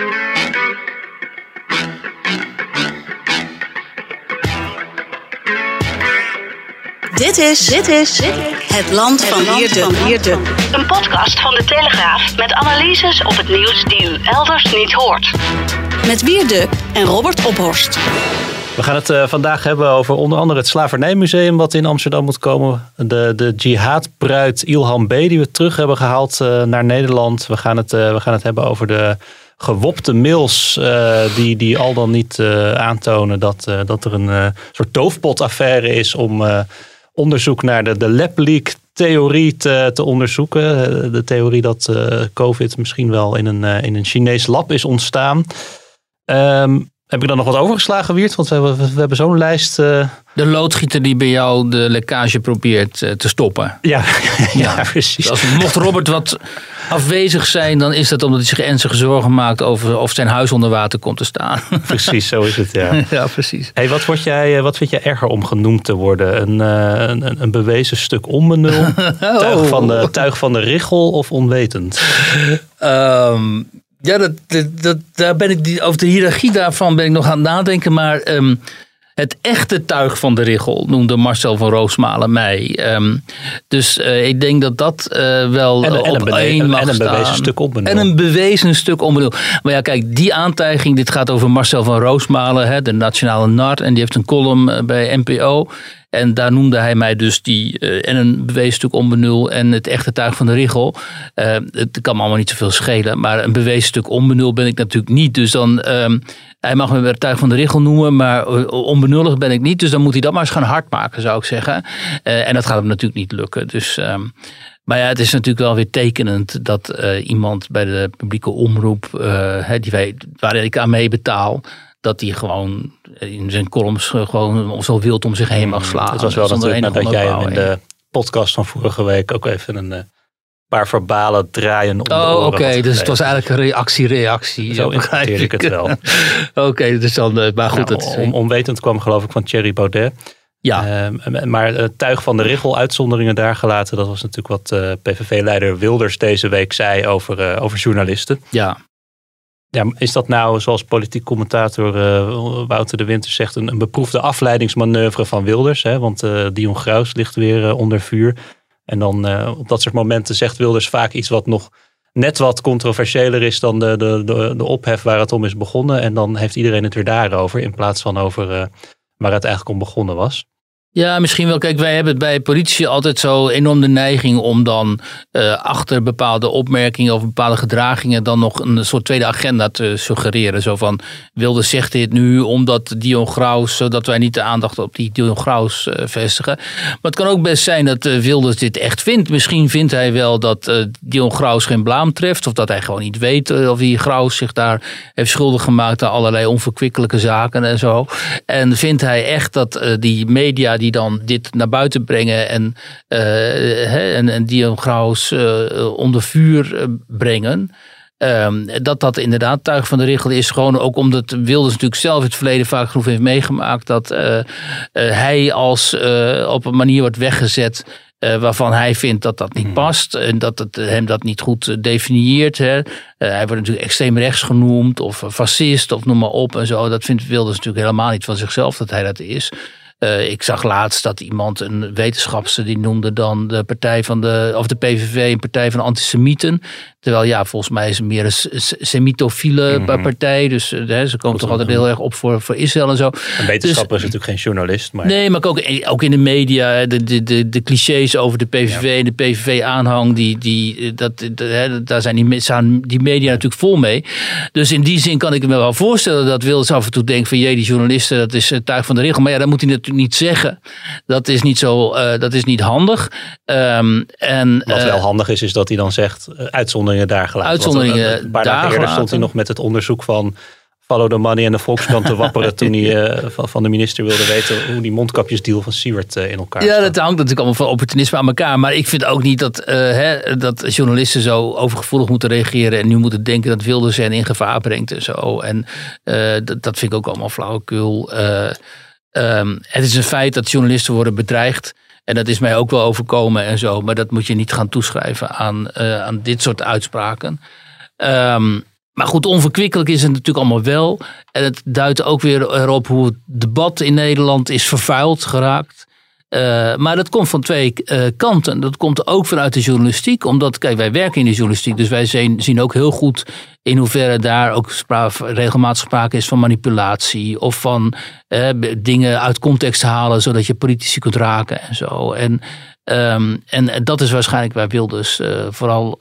Dit is, dit is het land van Wierde. Een podcast van de Telegraaf met analyses op het nieuws die u elders niet hoort. Met Wierde en Robert Ophorst. We gaan het uh, vandaag hebben over onder andere het Slavernijmuseum wat in Amsterdam moet komen. De, de jihadbruid Ilham B die we terug hebben gehaald uh, naar Nederland. We gaan, het, uh, we gaan het hebben over de gewopte mails die, die al dan niet aantonen dat, dat er een soort doofpotaffaire is om onderzoek naar de, de lab leak theorie te, te onderzoeken. De theorie dat COVID misschien wel in een, in een Chinees lab is ontstaan. Um, heb ik dan nog wat overgeslagen, Wiert? Want we hebben, we hebben zo'n lijst. Uh... De loodgieter die bij jou de lekkage probeert te stoppen. Ja, ja, ja, precies. Als, mocht Robert wat afwezig zijn, dan is dat omdat hij zich ernstige zorgen maakt over of zijn huis onder water komt te staan. Precies, zo is het, ja. ja, precies. Hey, wat, word jij, wat vind jij erger om genoemd te worden? Een, een, een bewezen stuk onbenul? oh. tuig, van de, tuig van de richel of onwetend? Um, ja, dat, dat, daar ben ik, die, over de hiërarchie daarvan ben ik nog aan het nadenken. Maar um, het echte tuig van de richel noemde Marcel van Roosmalen mij. Um, dus uh, ik denk dat dat uh, wel en, op en een, één mag en een staan. bewezen stuk onbenul. En een bewezen stuk onbenul. Maar ja, kijk, die aantijging, dit gaat over Marcel van Roosmalen, hè, de nationale nar. En die heeft een column bij NPO. En daar noemde hij mij dus die uh, en een bewezen stuk onbenul en het echte tuig van de richel. Uh, het kan me allemaal niet zoveel schelen, maar een bewezen stuk onbenul ben ik natuurlijk niet. Dus dan, uh, hij mag me het tuig van de richel noemen, maar onbenullig ben ik niet. Dus dan moet hij dat maar eens gaan hard maken, zou ik zeggen. En dat gaat hem natuurlijk niet lukken. Dus... Maar ja, het is natuurlijk wel weer tekenend dat iemand bij de publieke omroep, die wij, waar ik aan mee betaal, dat hij gewoon in zijn columns gewoon zo wild om zich heen mag slaan. Het was wel natuurlijk nadat jij hem in de podcast van vorige week ook even een uh, paar verbale draaien om Oh, oké. Okay. Dus het was eigenlijk een reactie-reactie. Zo interpreteer ik het wel. oké, okay, dus dan, uh, maar goed. Nou, het, on, onwetend kwam geloof ik van Thierry Baudet. Ja. Uh, maar het tuig van de richel, uitzonderingen daar gelaten. Dat was natuurlijk wat uh, PVV-leider Wilders deze week zei over, uh, over journalisten. Ja. Ja, is dat nou, zoals politiek commentator uh, Wouter de Winter zegt, een, een, beproefde afleidingsmanoeuvre van Wilders? Hè? Want uh, Dion Graus ligt weer uh, onder vuur. En dan op dat soort momenten zegt Wilders vaak iets wat nog net wat controversiëler is dan de, de, de, de ophef waar het om is begonnen. En dan heeft iedereen het weer daarover, in plaats van over waar het eigenlijk om begonnen was. Ja, misschien wel. Kijk, wij hebben bij politici altijd zo enorm de neiging om dan uh, achter bepaalde opmerkingen of bepaalde gedragingen dan nog een soort tweede agenda te suggereren. Zo van, wilde zegt dit nu omdat Dion Graus, zodat wij niet de aandacht op die Dion Graus uh, vestigen. Maar het kan ook best zijn dat uh, Wilders dit echt vindt. Misschien vindt hij wel dat Dion Graus geen blaam treft of dat hij gewoon niet weet of die Graus zich daar heeft schuldig gemaakt aan allerlei onverkwikkelijke zaken en zo. En vindt hij echt dat die media die dan dit naar buiten brengen en, uh, en, en die Graus uh, onder vuur brengen. Um, dat dat inderdaad tuig van de richel is. Gewoon ook omdat Wilders natuurlijk zelf het verleden vaak genoeg heeft meegemaakt. Dat uh, hij als op een manier wordt weggezet. waarvan hij vindt dat dat niet past. En dat het hem dat niet goed definieert. Hè. hij wordt natuurlijk extreem rechts genoemd. Of fascist of noem maar op. En zo. Dat vindt Wilders natuurlijk helemaal niet van zichzelf dat hij dat is. Uh, ik zag laatst dat iemand, een wetenschapster, die noemde dan de partij van de, of de PVV een partij van antisemieten. Terwijl ja, volgens mij is het meer een semitofiele mm -hmm. partij. Dus uh, ze komen toch altijd heel erg op voor, voor Israël en zo. Een wetenschapper dus, is natuurlijk geen journalist. Maar... Nee, maar ook, ook in de media, de, de, de, de clichés over de PVV ja. en de PVV-aanhang, die, die, dat, de, daar zijn die, staan die media natuurlijk vol mee. Dus in die zin kan ik me wel voorstellen dat Wilders af en toe denkt van jee, die journalisten, dat is het tuig van de regel. Maar ja, dan moet hij natuurlijk niet zeggen. Dat is niet zo, uh, dat is niet handig. Um, en, Wat wel uh, handig is, is dat hij dan zegt uh, uitzonderingen daar gelaten. Uitzonderingen Want, een paar dagen eerder stond hij nog met het onderzoek van Follow the Money en de Volkskrant te wapperen toen hij uh, van de minister wilde weten hoe die mondkapjesdeal van Siewert uh, in elkaar Ja, staat. dat hangt natuurlijk allemaal van opportunisme aan elkaar. Maar ik vind ook niet dat, uh, hè, dat journalisten zo overgevoelig moeten reageren en nu moeten denken dat Wilders hen in gevaar brengt en zo. En dat, dat vind ik ook allemaal flauwekul. Um, het is een feit dat journalisten worden bedreigd. En dat is mij ook wel overkomen en zo. Maar dat moet je niet gaan toeschrijven aan, uh, aan dit soort uitspraken. Um, maar goed, onverkwikkelijk is het natuurlijk allemaal wel. En het duidt ook weer erop hoe het debat in Nederland is vervuild geraakt. Uh, maar dat komt van twee uh, kanten. Dat komt ook vanuit de journalistiek. Omdat, kijk, wij werken in de journalistiek. Dus wij zien, ook heel goed in hoeverre daar ook regelmatig sprake is van manipulatie. Of van uh, dingen uit context halen. Zodat je politici kunt raken en zo. En, um, en dat is waarschijnlijk waar Wilders vooral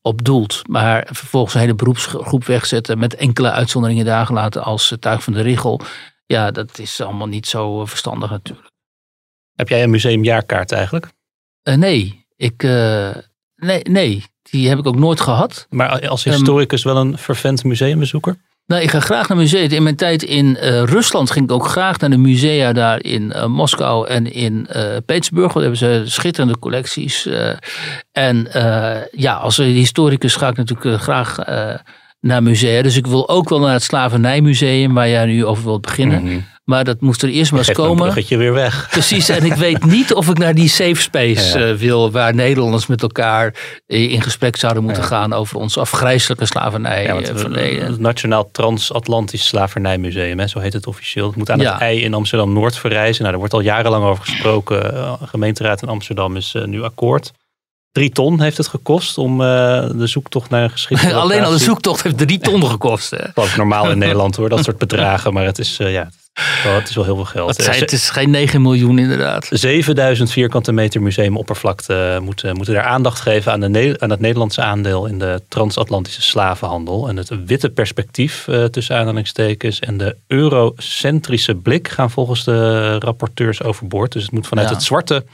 op doelt. Maar vervolgens een hele beroepsgroep wegzetten. Met enkele uitzonderingen daar gelaten als tuig van de Richel. Ja, dat is allemaal niet zo verstandig natuurlijk. Heb jij een museumjaarkaart eigenlijk? Uh, nee, ik, uh, nee, nee, die heb ik ook nooit gehad. Maar als historicus um, wel een vervent museumbezoeker? Nou, ik ga graag naar musea. In mijn tijd in uh, Rusland ging ik ook graag naar de musea daar in uh, Moskou en in uh, Petersburg. Daar hebben ze schitterende collecties. en ja, als historicus ga ik natuurlijk graag naar musea. Dus ik wil ook wel naar het Slavernijmuseum, waar jij nu over wilt beginnen. Mm -hmm. Maar dat moest er eerst maar eens komen. je weer weg. Precies, en ik weet niet of ik naar die safe space ja. uh, wil, waar Nederlanders met elkaar in gesprek zouden moeten ja. gaan over ons afgrijzelijke slavernij. Ja, het, het Nationaal Transatlantisch Slavernijmuseum, hè, zo heet het officieel. Het moet aan het ei in Amsterdam Noord verrijzen. Nou, daar wordt al jarenlang over gesproken. Uh, gemeenteraad in Amsterdam is uh, nu akkoord. Drie ton heeft het gekost om uh, de zoektocht naar een geschiedenis. Alleen al de zoektocht heeft drie ton gekost. Dat is normaal in Nederland hoor, dat soort bedragen. Maar het is, uh, ja, oh, het is wel heel veel geld. Het, zijn, het is geen 9 miljoen inderdaad. 7000 vierkante meter museumoppervlakte moeten, moeten daar aandacht geven aan, de, aan het Nederlandse aandeel in de transatlantische slavenhandel. En het witte perspectief uh, tussen aanhalingstekens en de eurocentrische blik gaan volgens de rapporteurs overboord. Dus het moet vanuit ja. het zwarte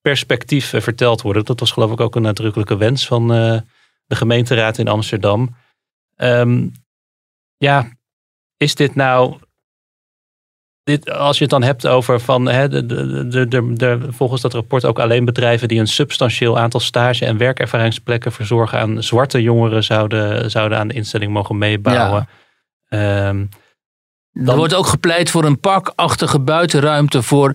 perspectief uh, verteld worden. Dat was geloof ik ook een nadrukkelijke wens van uh, de gemeenteraad in Amsterdam. Um, ja, is dit nou. Dit, als je het dan hebt over van hè, de, de, de, de, volgens dat rapport ook alleen bedrijven die een substantieel aantal stage- en werkervaringsplekken verzorgen aan zwarte jongeren zouden, zouden aan de instelling mogen meebouwen. Ja. Um, dan, er wordt ook gepleit voor een parkachtige buitenruimte voor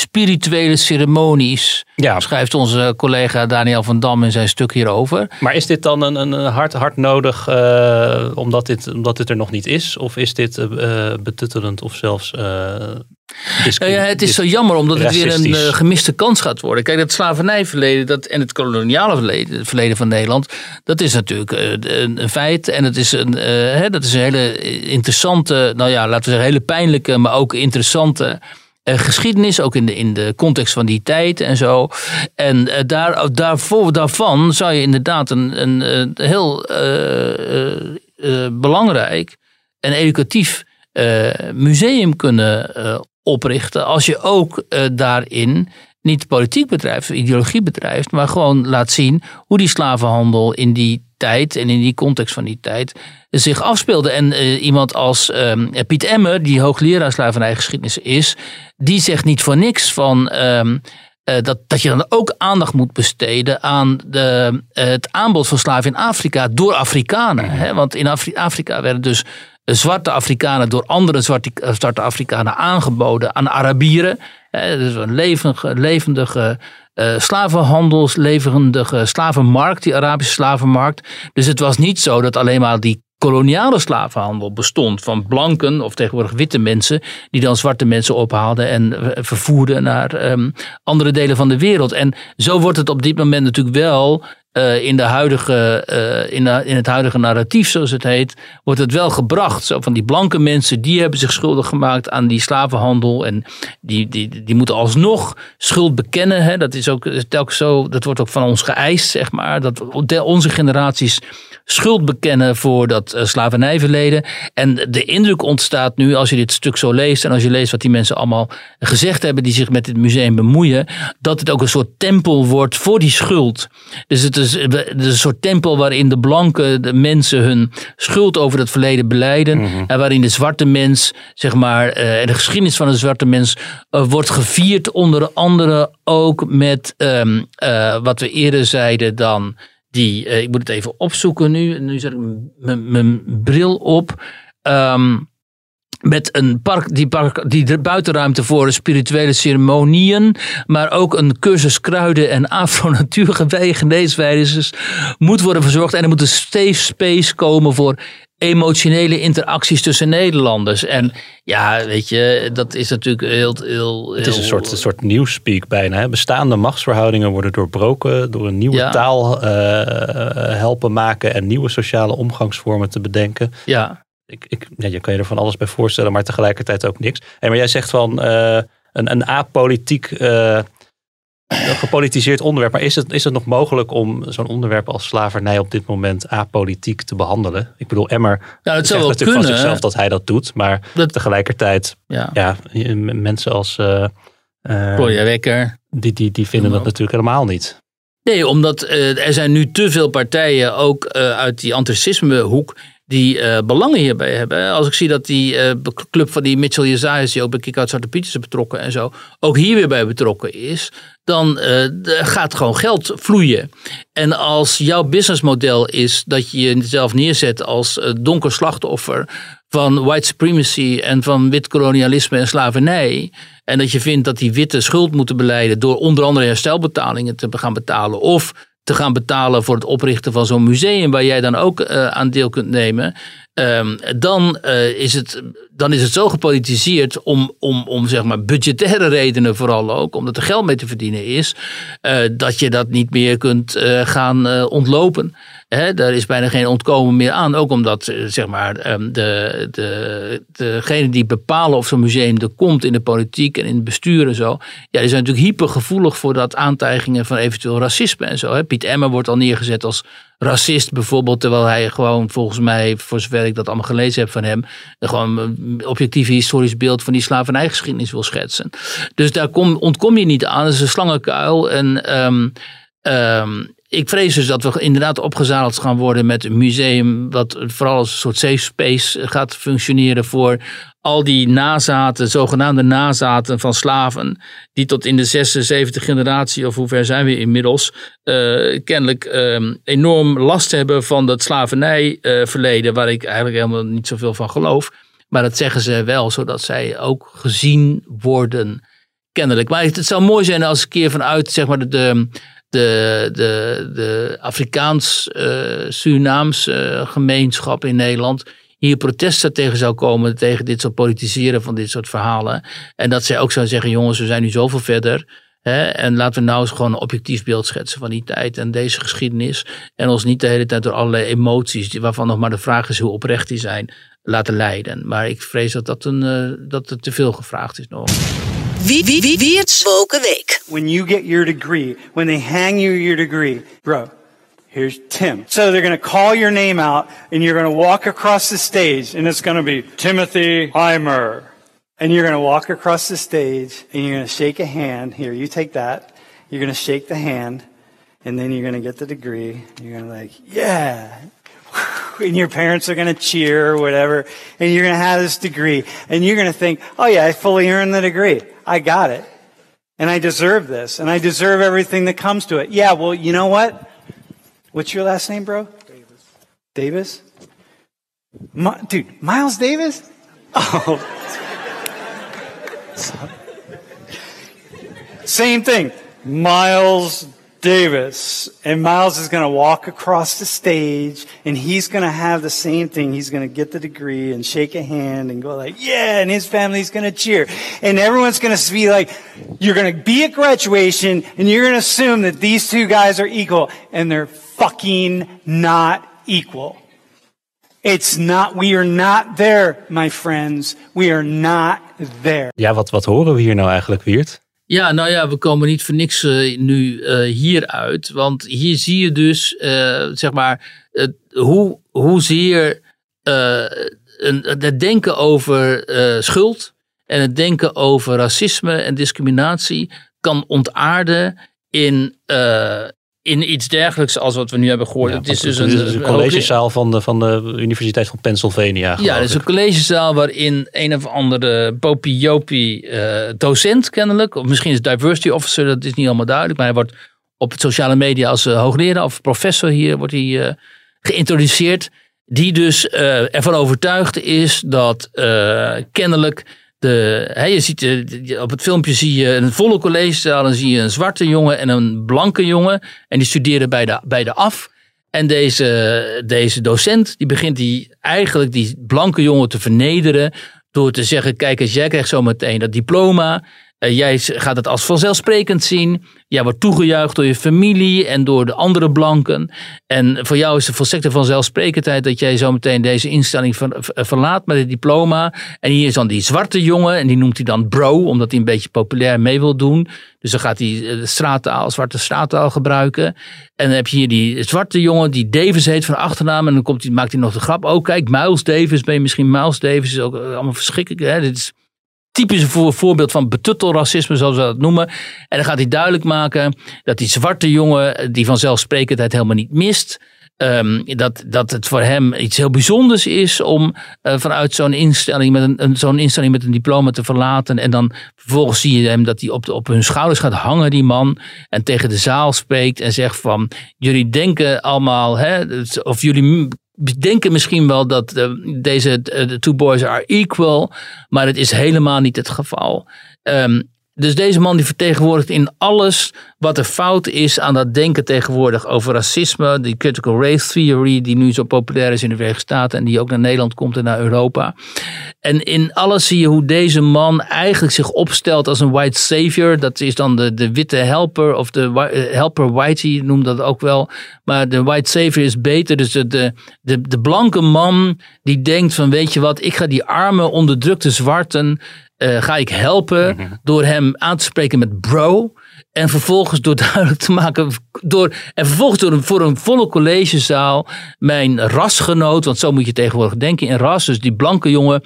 spirituele ceremonies. Ja. Schrijft onze collega Daniel van Dam in zijn stuk hierover. Maar is dit dan een, een hard, hard nodig uh, omdat, dit, omdat dit er nog niet is? Of is dit uh, betuttelend of zelfs. Uh, ja, het is zo jammer omdat het weer een gemiste kans gaat worden. Kijk, het slavernijverleden dat, en het koloniale verleden, verleden van Nederland, dat is natuurlijk een, een feit. En het is een, hè, dat is een hele interessante, nou ja, laten we zeggen, hele pijnlijke, maar ook interessante geschiedenis, ook in de, in de context van die tijd en zo. En uh, daar, daarvoor, daarvan zou je inderdaad een, een, een heel belangrijk en educatief museum kunnen oprichten. Als je ook daarin niet politiek bedrijft, ideologie bedrijft, maar gewoon laat zien hoe die slavenhandel in die tijd en in die context van die tijd zich afspeelde. En uh, iemand als um, Piet Emmer, die hoogleraar slavernijgeschiedenis is, die zegt niet voor niks van um, uh, dat, dat je dan ook aandacht moet besteden aan de, uh, het aanbod van slaven in Afrika door Afrikanen. Hè? Want in Afri Afrika werden dus zwarte Afrikanen door andere zwarte, zwarte Afrikanen aangeboden aan Arabieren. Hè? Dus een levendige, levendige uh, slavenhandels, levendige slavenmarkt, die Arabische slavenmarkt. Dus het was niet zo dat alleen maar die koloniale slavenhandel bestond van blanken of tegenwoordig witte mensen die dan zwarte mensen ophaalden en vervoerden naar um, andere delen van de wereld. En zo wordt het op dit moment natuurlijk wel uh, in, de huidige, uh, in, in het huidige narratief, zoals het heet, wordt het wel gebracht. Zo van die blanke mensen, die hebben zich schuldig gemaakt aan die slavenhandel. En die, die, die moeten alsnog schuld bekennen. Hè. Dat is ook telkens zo, dat wordt ook van ons geëist, zeg maar. Dat onze generaties schuld bekennen voor dat uh, slavernijverleden. En de indruk ontstaat nu, als je dit stuk zo leest en als je leest wat die mensen allemaal gezegd hebben die zich met dit museum bemoeien, dat het ook een soort tempel wordt voor die schuld. Dus het is, is een soort tempel waarin de blanke de mensen hun schuld over het verleden beleiden. Mm -hmm. En waarin de zwarte mens, zeg maar, en de geschiedenis van de zwarte mens uh, wordt gevierd, onder andere ook met um, wat we eerder zeiden dan die, ik moet het even opzoeken nu. Nu zet ik mijn bril op. Um, met een park, die, park, die de buitenruimte voor spirituele ceremonieën, maar ook een cursus kruiden en afro-natuurgeneeswijzers moet worden verzorgd. En er moet een safe space komen voor emotionele interacties tussen Nederlanders. En ja, weet je, dat is natuurlijk heel... heel Het is een soort, een soort nieuwspeak bijna. Hè? Bestaande machtsverhoudingen worden doorbroken door een nieuwe Ja. taal eh, helpen maken en nieuwe sociale omgangsvormen te bedenken. Ja, Ik, ik, ja, je kan je er van alles bij voorstellen, maar tegelijkertijd ook niks. Hey, maar jij zegt van eh, een, een apolitiek, een gepolitiseerd onderwerp. Maar is het, is het nog mogelijk om zo'n onderwerp als slavernij op dit moment apolitiek te behandelen? Ik bedoel, Emmer nou, het zou zegt wel natuurlijk van kunnen. zichzelf dat hij dat doet. Maar Dat- tegelijkertijd, Ja. ja, mensen als... Gloria Wekker. die, die, die vinden dat Ja. natuurlijk helemaal niet. Nee, omdat er zijn nu te veel partijen, ook uit die antisismehoek, die eh, belangen hierbij hebben. Als ik zie dat die eh, club van die Mitchell Jezajas, die ook bij Kick-Out Zwarte Pieters is betrokken en zo, ook hier weer bij betrokken is, dan eh, gaat gewoon geld vloeien. En als jouw businessmodel is dat je jezelf neerzet als donker slachtoffer van white supremacy en van wit kolonialisme en slavernij. En dat je vindt dat die witte schuld moeten beleiden door onder andere herstelbetalingen te gaan betalen. Of te gaan betalen voor het oprichten van zo'n museum waar jij dan ook eh, aan deel kunt nemen. ehm, dan, eh, is het, dan is het zo gepolitiseerd om, om, om zeg maar budgettaire redenen vooral ook, omdat er geld mee te verdienen is, eh, dat je dat niet meer kunt gaan ontlopen. Daar is bijna geen ontkomen meer aan. Ook omdat eh, zeg maar, ehm, de, de, degenen die bepalen of zo'n museum er komt in de politiek en in het bestuur en zo. Ja, die zijn natuurlijk hypergevoelig voor dat aantijgingen van eventueel racisme en zo. Hè. Piet Emmer wordt al neergezet als racist bijvoorbeeld. Terwijl hij gewoon volgens mij, voor zover ik dat allemaal gelezen heb van hem. Gewoon een objectief historisch beeld van die slavernijgeschiedenis wil schetsen. Dus daar kom, ontkom je niet aan. Dat is een slangenkuil. En ehm, ehm, ik vrees dus dat we inderdaad opgezadeld gaan worden met een museum. wat vooral als een soort safe space gaat functioneren voor al die nazaten, zogenaamde nazaten van slaven. die tot in de zesde, zevende generatie, of hoe ver zijn we inmiddels. eh, kennelijk ehm, enorm last hebben van dat slavernijverleden. waar ik eigenlijk helemaal niet zoveel van geloof. Maar dat zeggen ze wel, zodat zij ook gezien worden. Kennelijk. Maar het zou mooi zijn als een keer vanuit zeg maar, de, de, de, de, de Afrikaans-Surinaams gemeenschap in Nederland hier protesten tegen zou komen tegen dit soort politiseren van dit soort verhalen. En dat zij ook zou zeggen, jongens, we zijn nu zoveel verder. Hè, en laten we nou eens gewoon een objectief beeld schetsen van die tijd en deze geschiedenis. En ons niet de hele tijd door allerlei emoties, waarvan nog maar de vraag is hoe oprecht die zijn, laten leiden. Maar ik vrees dat, dat, een, eh, dat te veel gevraagd is nog. Wie, wie, wie, Woken Week. when you get your degree, when they hang you your degree, bro, here's Tim. So they're going to call your name out and you're going to walk across the stage and it's going to be Timothy Heimer. And you're going to walk across the stage and you're going to shake a hand. Here, you take that. You're going to shake the hand and then you're going to get the degree. You're going to like, yeah. And your parents are going to cheer or whatever. And you're going to have this degree and you're going to think, oh yeah, I fully earned the degree. I got it. And I deserve this. And I deserve everything that comes to it. Yeah, well, you know what? What's your last name, bro? Davis. Davis? Mi- dude, Miles Davis? Oh. Same thing. Miles Davis. And Miles is going to walk across the stage and he's going to have the same thing. He's going to get the degree and shake a hand and go like, yeah, and his family's going to cheer. And everyone's going to be like, you're going to be at graduation and you're going to assume that these two guys are equal and they're fucking not equal. It's not, we are not there, my friends. We are not there. Ja, wat, wat horen we hier nou eigenlijk, Wiert? Ja, nou ja, we komen niet voor niks eh, nu eh, hier uit. Want hier zie je dus, eh, zeg maar, hoe, hoezeer het denken over schuld en het denken over racisme en discriminatie kan ontaarden in, in iets dergelijks als wat we nu hebben gehoord. Ja, het is dus het een, is een een collegezaal van de, van de Universiteit van Pennsylvania. ja, dat is een collegezaal waarin een of andere popiopie eh docent kennelijk, of misschien is het diversity officer, dat is niet allemaal duidelijk, maar hij wordt op het sociale media als eh, hoogleraar of professor hier wordt hij eh, geïntroduceerd, die dus ervan overtuigd is dat kennelijk de, je ziet, eh, op het filmpje zie je een volle collegezaal, dan zie je een zwarte jongen en een blanke jongen en die studeren beide, beide af. En deze, deze docent, die begint die, eigenlijk die blanke jongen te vernederen. Door te zeggen, kijk eens, jij krijgt zo meteen dat diploma. Uh, jij gaat het als vanzelfsprekend zien. Jij wordt toegejuicht door je familie en door de andere blanken. En voor jou is het volstrekte vanzelfsprekendheid dat jij zo meteen deze instelling ver, verlaat met het diploma. En hier is dan die zwarte jongen en die noemt hij dan bro, omdat hij een beetje populair mee wil doen. Dus dan gaat hij de straattaal, zwarte straattaal gebruiken. En dan heb je hier die zwarte jongen die Davis heet van achternaam. En dan komt maakt hij nog de grap. Oh kijk, Miles Davis, ben je misschien Miles Davis? Is ook allemaal verschrikkelijk. Hè? Dit is typisch voor, voorbeeld van betuttelracisme, zoals we dat noemen. En dan gaat hij duidelijk maken dat die zwarte jongen die vanzelfsprekendheid helemaal niet mist. Um, dat, dat het voor hem iets heel bijzonders is om uh, vanuit zo'n instelling met een, een zo'n instelling met een diploma te verlaten. En dan vervolgens zie je hem dat hij op, de, op hun schouders gaat hangen, die man. En tegen de zaal spreekt en zegt van jullie denken allemaal, hè, of jullie denken misschien wel dat uh, deze de two boys are equal, maar het is helemaal niet het geval. Um, dus deze man die vertegenwoordigt in alles wat er fout is aan dat denken tegenwoordig over racisme, die critical race theory die nu zo populair is in de Verenigde Staten en die ook naar Nederland komt en naar Europa. En in alles zie je hoe deze man eigenlijk zich opstelt als een white savior. Dat is dan de, de witte helper of de uh, helper whitey noemt dat ook wel. Maar de white savior is beter. Dus de, de, de, de blanke man die denkt van weet je wat, ik ga die arme onderdrukte zwarten uh, ga ik helpen Mhm. door hem aan te spreken met bro. En vervolgens door duidelijk te maken. Door, en vervolgens door een, voor een volle collegezaal. mijn rasgenoot. Want zo moet je tegenwoordig denken in ras. Dus die blanke jongen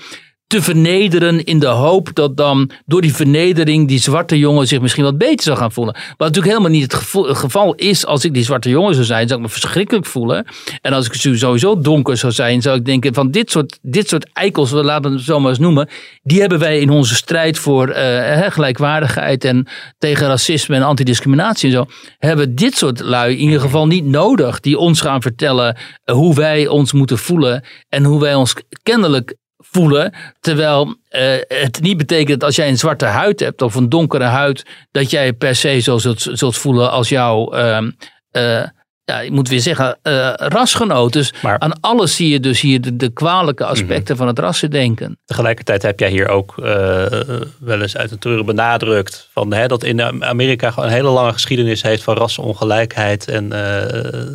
te vernederen in de hoop dat dan door die vernedering die zwarte jongen zich misschien wat beter zou gaan voelen. Wat natuurlijk helemaal niet het geval is als ik die zwarte jongen zou zijn, zou ik me verschrikkelijk voelen. En als ik sowieso donker zou zijn, zou ik denken van dit soort, dit soort eikels, we laten het zo maar eens noemen, die hebben wij in onze strijd voor eh, gelijkwaardigheid en tegen racisme en antidiscriminatie en zo, hebben dit soort lui in ieder geval niet nodig die ons gaan vertellen hoe wij ons moeten voelen en hoe wij ons kennelijk voelen. Terwijl uh, het niet betekent dat als jij een zwarte huid hebt of een donkere huid, dat jij per se zo zult, zult voelen als jouw. Uh, uh, ja, ik moet weer zeggen, uh, rasgenoot. Dus Maar- aan alles zie je dus hier de, de kwalijke aspecten van het rassendenken. Tegelijkertijd heb jij hier ook eh, wel eens uit een treuren benadrukt van, hè, dat in Amerika gewoon een hele lange geschiedenis heeft van rassenongelijkheid en eh,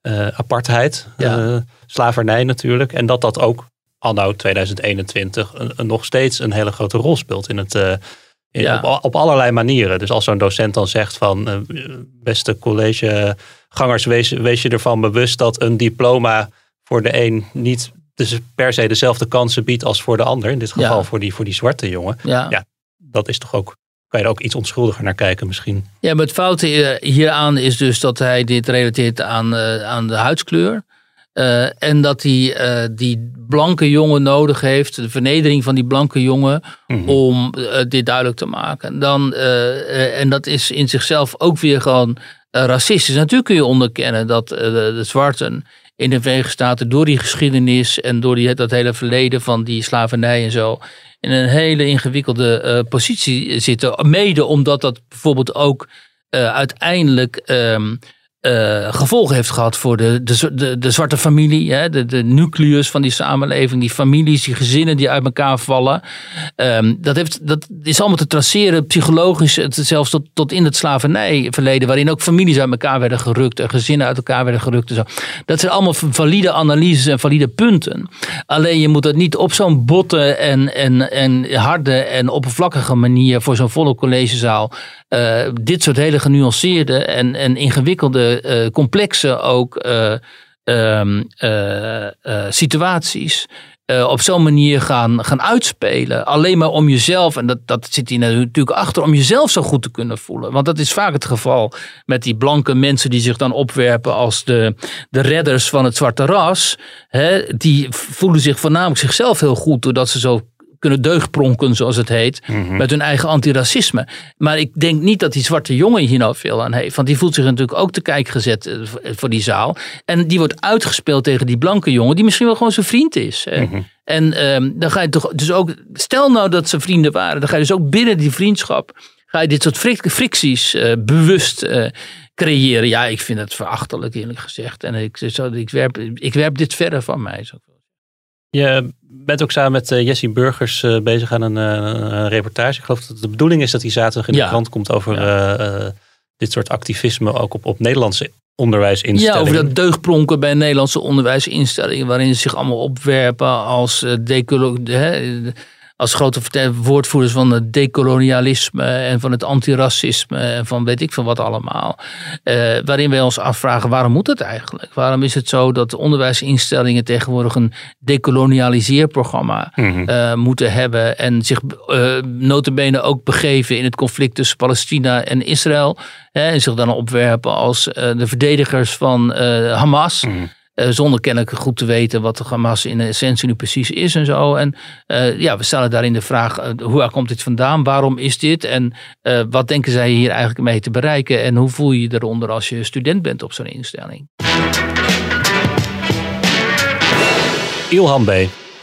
eh, apartheid, Ja. eh, slavernij natuurlijk. En dat dat ook anno 2021 een, een nog steeds een hele grote rol speelt in het, eh, in- Ja. op, al- op allerlei manieren. Dus als zo'n docent dan zegt van, eh, beste collegegangers, wees, wees je ervan bewust dat een diploma voor de een niet dus per se dezelfde kansen biedt als voor de ander. In dit geval Ja. voor, die, voor die zwarte jongen. Ja. Ja. Dat is toch ook, kan je er ook iets onschuldiger naar kijken misschien. Ja, maar het foute eh, hieraan is dus dat hij dit relateert aan, aan de huidskleur. Eh, en dat hij eh, die blanke jongen nodig heeft, de vernedering van die blanke jongen, Mhm. om eh, dit duidelijk te maken. Dan, en dat is in zichzelf ook weer gewoon racistisch. Natuurlijk kun je onderkennen dat de, de zwarten in de Verenigde Staten door die geschiedenis en door die, dat hele verleden van die slavernij en zo in een hele ingewikkelde positie zitten. Mede omdat dat bijvoorbeeld ook uiteindelijk ehm, eh, gevolgen heeft gehad voor de, de, de, zwarte familie, hè, de, de nucleus van die samenleving, die families, die gezinnen die uit elkaar vallen. Ehm, dat, heeft, dat is allemaal te traceren, psychologisch, het- zelfs tot, tot in het slavernijverleden, waarin ook families uit elkaar werden gerukt en gezinnen uit elkaar werden gerukt. En zo. Dat zijn allemaal valide analyses en valide punten. Alleen je moet dat niet op zo'n botte en, en, en harde en oppervlakkige manier voor zo'n volle collegezaal dit soort hele genuanceerde en, en ingewikkelde, eh, complexe ook eh, ehm, eh, eh, situaties. eh, op zo'n manier gaan, gaan uitspelen. Alleen maar om jezelf, en dat, dat zit hier natuurlijk achter, om jezelf zo goed te kunnen voelen. Want dat is vaak het geval met die blanke mensen die zich dan opwerpen als de, de redders van het zwarte ras. Hè, die voelen zich voornamelijk zichzelf heel goed doordat ze zo kunnen deugdpronken, zoals het heet, met hun eigen antiracisme. Maar ik denk niet dat die zwarte jongen hier nou veel aan heeft. Want die voelt zich natuurlijk ook te kijk gezet eh, voor die zaal. En die wordt uitgespeeld tegen die blanke jongen, die misschien wel gewoon zijn vriend is. hè. En ehm, dan ga je toch dus ook, stel nou dat ze vrienden waren, dan ga je dus ook binnen die vriendschap, ga je dit soort fricties eh, bewust eh, creëren. Ja, ik vind het verachtelijk eerlijk gezegd. En ik, zo, ik, werp, ik werp dit verder van mij. Zo. Je bent ook samen met uh, Jessie Burgers uh, bezig aan een, uh, een, reportage. Ik geloof dat de bedoeling is dat die zaterdag in de krant komt over ja. dit soort activisme ook op, op Nederlandse onderwijsinstellingen. Ja, over dat deugdplonken bij Nederlandse onderwijsinstellingen, waarin ze zich allemaal opwerpen als uh, als grote woordvoerders van het decolonialisme en van het antiracisme en van weet ik veel wat allemaal. Uh, waarin wij ons afvragen waarom moet het eigenlijk? Waarom is het zo dat onderwijsinstellingen tegenwoordig een decolonialiseerprogramma mm moeten hebben en zich uh, notabene ook begeven in het conflict tussen Palestina en Israël. Hè, en zich dan opwerpen als de verdedigers van Hamas. Mm. Uh, zonder kennelijk goed te weten wat de Hamas in essentie nu precies is en zo. En uh, ja, we stellen daarin de vraag, uh, hoe komt dit vandaan? Waarom is dit? En wat denken zij hier eigenlijk mee te bereiken? En hoe voel je je eronder als je student bent op zo'n instelling? Ilham B.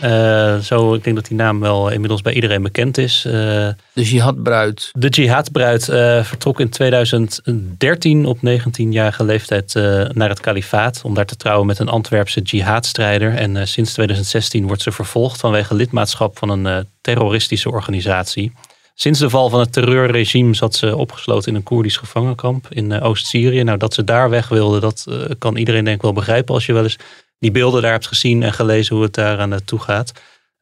Uh, zo, ik denk dat die naam wel inmiddels bij iedereen bekend is. Uh, de jihadbruid. De jihadbruid uh, vertrok in 2013 op 19-jarige leeftijd naar het kalifaat. Om daar te trouwen met een Antwerpse jihadstrijder. En sinds 2016 wordt ze vervolgd vanwege lidmaatschap van een terroristische organisatie. Sinds de val van het terreurregime zat ze opgesloten in een Koerdisch gevangenkamp in Oost-Syrië. Nou, dat ze daar weg wilde, dat kan iedereen denk ik wel begrijpen als je wel eens die beelden daar hebt gezien en gelezen hoe het daar aan toe gaat.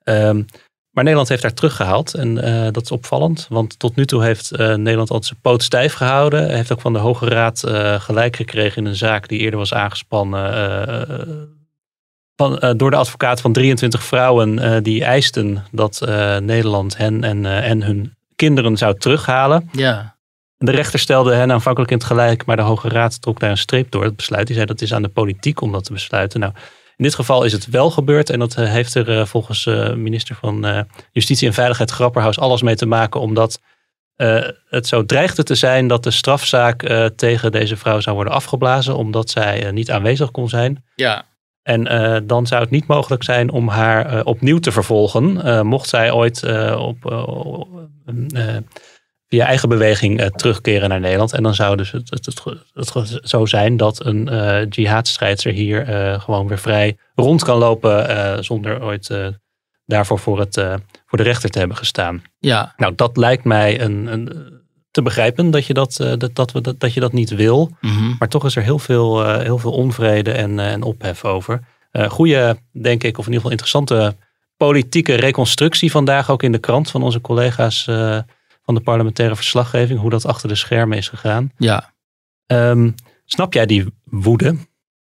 Um, maar Nederland heeft daar teruggehaald en uh, dat is opvallend. Want tot nu toe heeft uh, Nederland altijd zijn poot stijf gehouden. Heeft ook van de Hoge Raad uh, gelijk gekregen in een zaak die eerder was aangespannen. Van, door de advocaat van 23 vrouwen die eisten dat Nederland hen en, en hun kinderen zou terughalen. Ja. De rechter stelde hen aanvankelijk in het gelijk, maar de Hoge Raad trok daar een streep door het besluit. Die zei dat is aan de politiek om dat te besluiten. Nou, in dit geval is het wel gebeurd en dat eh, heeft er uh, volgens uh, minister van Justitie en Veiligheid Grapperhaus alles mee te maken, omdat het zo dreigde te zijn dat de strafzaak tegen deze vrouw zou worden afgeblazen, omdat zij niet aanwezig kon zijn. Ja. En dan zou het niet mogelijk zijn om haar opnieuw te vervolgen, mocht zij ooit op via eigen beweging uh, terugkeren naar Nederland. En dan zou dus het, het, het, het zo zijn dat een uh, jihadstrijdster hier uh, gewoon weer vrij rond kan lopen zonder ooit daarvoor voor, het, voor de rechter te hebben gestaan. Ja. Nou, dat lijkt mij een, een te begrijpen dat je dat, dat, dat, we, dat, dat je dat niet wil. Mm Maar toch is er heel veel, heel veel onvrede en, en ophef over. goede, denk ik, of in ieder geval interessante politieke reconstructie vandaag ook in de krant van onze collega's van de parlementaire verslaggeving, hoe dat achter de schermen is gegaan. Ja. Um, snap jij die woede?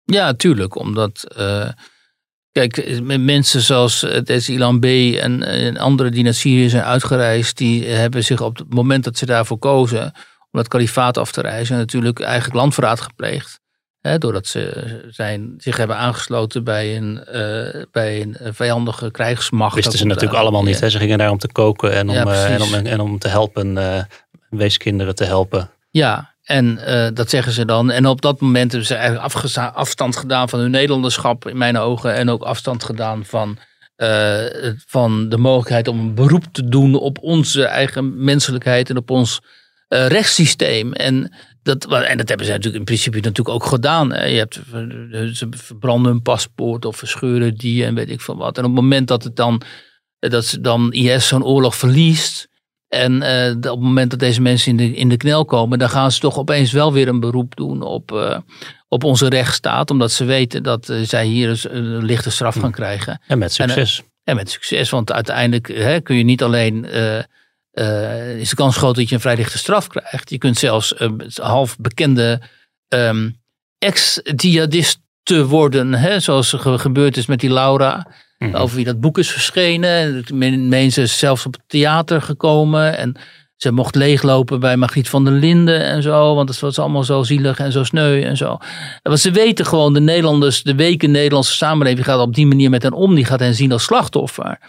Ja, tuurlijk. Omdat, uh, kijk, mensen zoals het Ilan B. En, en anderen die naar Syrië zijn uitgereisd, die hebben zich op het moment dat ze daarvoor kozen om dat kalifaat af te reizen, natuurlijk eigenlijk landverraad gepleegd doordat ze zijn, zich hebben aangesloten bij een, uh, bij een vijandige krijgsmacht. Wisten ze natuurlijk allemaal niet. Hè? Ze gingen daar om te koken en om, uh, en om, en om te helpen, uh, weeskinderen te helpen. Ja, en dat zeggen ze dan. En op dat moment hebben ze eigenlijk afstand gedaan van hun Nederlanderschap in mijn ogen. En ook afstand gedaan van, van de mogelijkheid om een beroep te doen op onze eigen menselijkheid en op ons rechtssysteem. En dat, en dat hebben ze natuurlijk in principe natuurlijk ook gedaan. Je hebt, ze verbranden hun paspoort of verscheuren die en weet ik veel wat. En op het moment dat, het dan, dat ze dan IS zo'n oorlog verliest. En uh, op het moment dat deze mensen in de, in de knel komen, dan gaan ze toch opeens wel weer een beroep doen op, uh, op onze rechtsstaat. Omdat ze weten dat uh, zij hier een lichte straf gaan krijgen. En met succes. En, en met succes, want uiteindelijk hè, kun je niet alleen uh, is de kans groot dat je een vrij lichte straf krijgt. Je kunt zelfs uh, half bekende um, ex-jihadist te worden, hè, zoals gebeurd is met die Laura. Mhm. Over wie dat boek is verschenen. Mensen zelfs op het theater gekomen. En ze mocht leeglopen bij Margriet van der Linden en zo. Want het was allemaal zo zielig en zo sneu en zo. Want ze weten gewoon, de Nederlanders, de weken Nederlandse samenleving gaat op die manier met hen om. Die gaat hen zien als slachtoffer.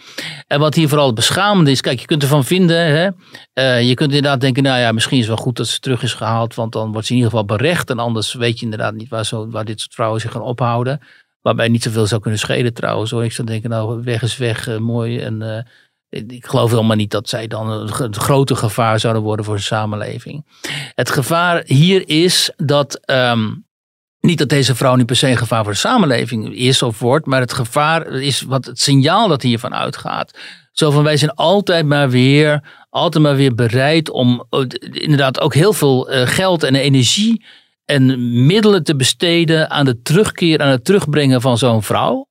En wat hier vooral beschamend is, kijk, je kunt ervan vinden. Hè, uh, je kunt inderdaad denken, nou ja, misschien is het wel goed dat ze terug is gehaald. Want dan wordt ze in ieder geval berecht. En anders weet je inderdaad niet waar, zo, waar dit soort vrouwen zich gaan ophouden. Waarbij niet zoveel zou kunnen schelen trouwens. Ik zou denken, nou, weg is weg, uh, mooi. En... Uh, Ik geloof helemaal niet dat zij dan ge- grote gevaar zouden worden voor de samenleving. Het gevaar hier is dat. ehm, niet dat deze vrouw niet per se een gevaar voor de samenleving is of wordt, maar het gevaar is wat het signaal dat hiervan uitgaat. Zo van wij zijn altijd maar weer, altijd maar weer bereid om eh, inderdaad ook heel veel eh, geld en energie en middelen te besteden aan de terugkeer, aan het terugbrengen van zo'n vrouw.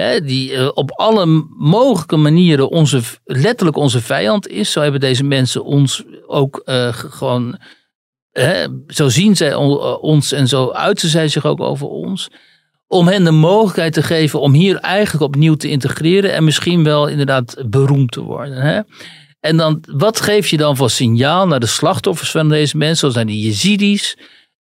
Hè, die eh, op alle mogelijke manieren onze, letterlijk onze vijand is. Zo hebben deze mensen ons ook eh, ge- gewoon. Hè, zo zien zij eh, ons en zo uiten zij zich ook over ons. Om hen de mogelijkheid te geven om hier eigenlijk opnieuw te integreren. En misschien wel inderdaad beroemd te worden. Hè? En dan, wat geef je dan voor signaal naar de slachtoffers van deze mensen? Zoals zijn die Yazidis.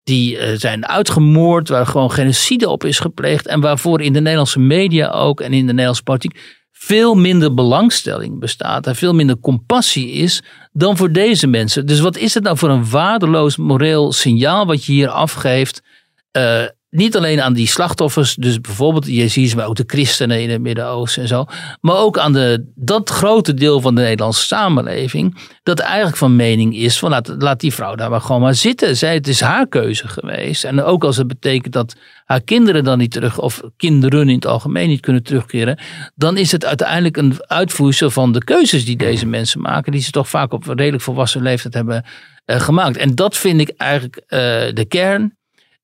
Die eh, zijn uitgemoord, waar gewoon genocide op is gepleegd. En waarvoor in de Nederlandse media ook en in de Nederlandse politiek veel minder belangstelling bestaat. En veel minder compassie is dan voor deze mensen. Dus wat is het nou voor een waardeloos moreel signaal wat je hier afgeeft? Eh, niet alleen aan die slachtoffers, dus bijvoorbeeld Jezidis, maar ook de christenen in het Midden-Oosten en zo. Maar ook aan de, dat grote deel van de Nederlandse samenleving. Dat eigenlijk van mening is van laat, laat die vrouw daar maar gewoon maar zitten. Zij, het is haar keuze geweest. En ook als het betekent dat haar kinderen dan niet terug, of kinderen in het algemeen niet kunnen terugkeren. Dan is het uiteindelijk een uitvoersel van de keuzes die deze mensen maken. Die ze toch vaak op redelijk volwassen leeftijd hebben eh, gemaakt. En dat vind ik eigenlijk eh, de kern.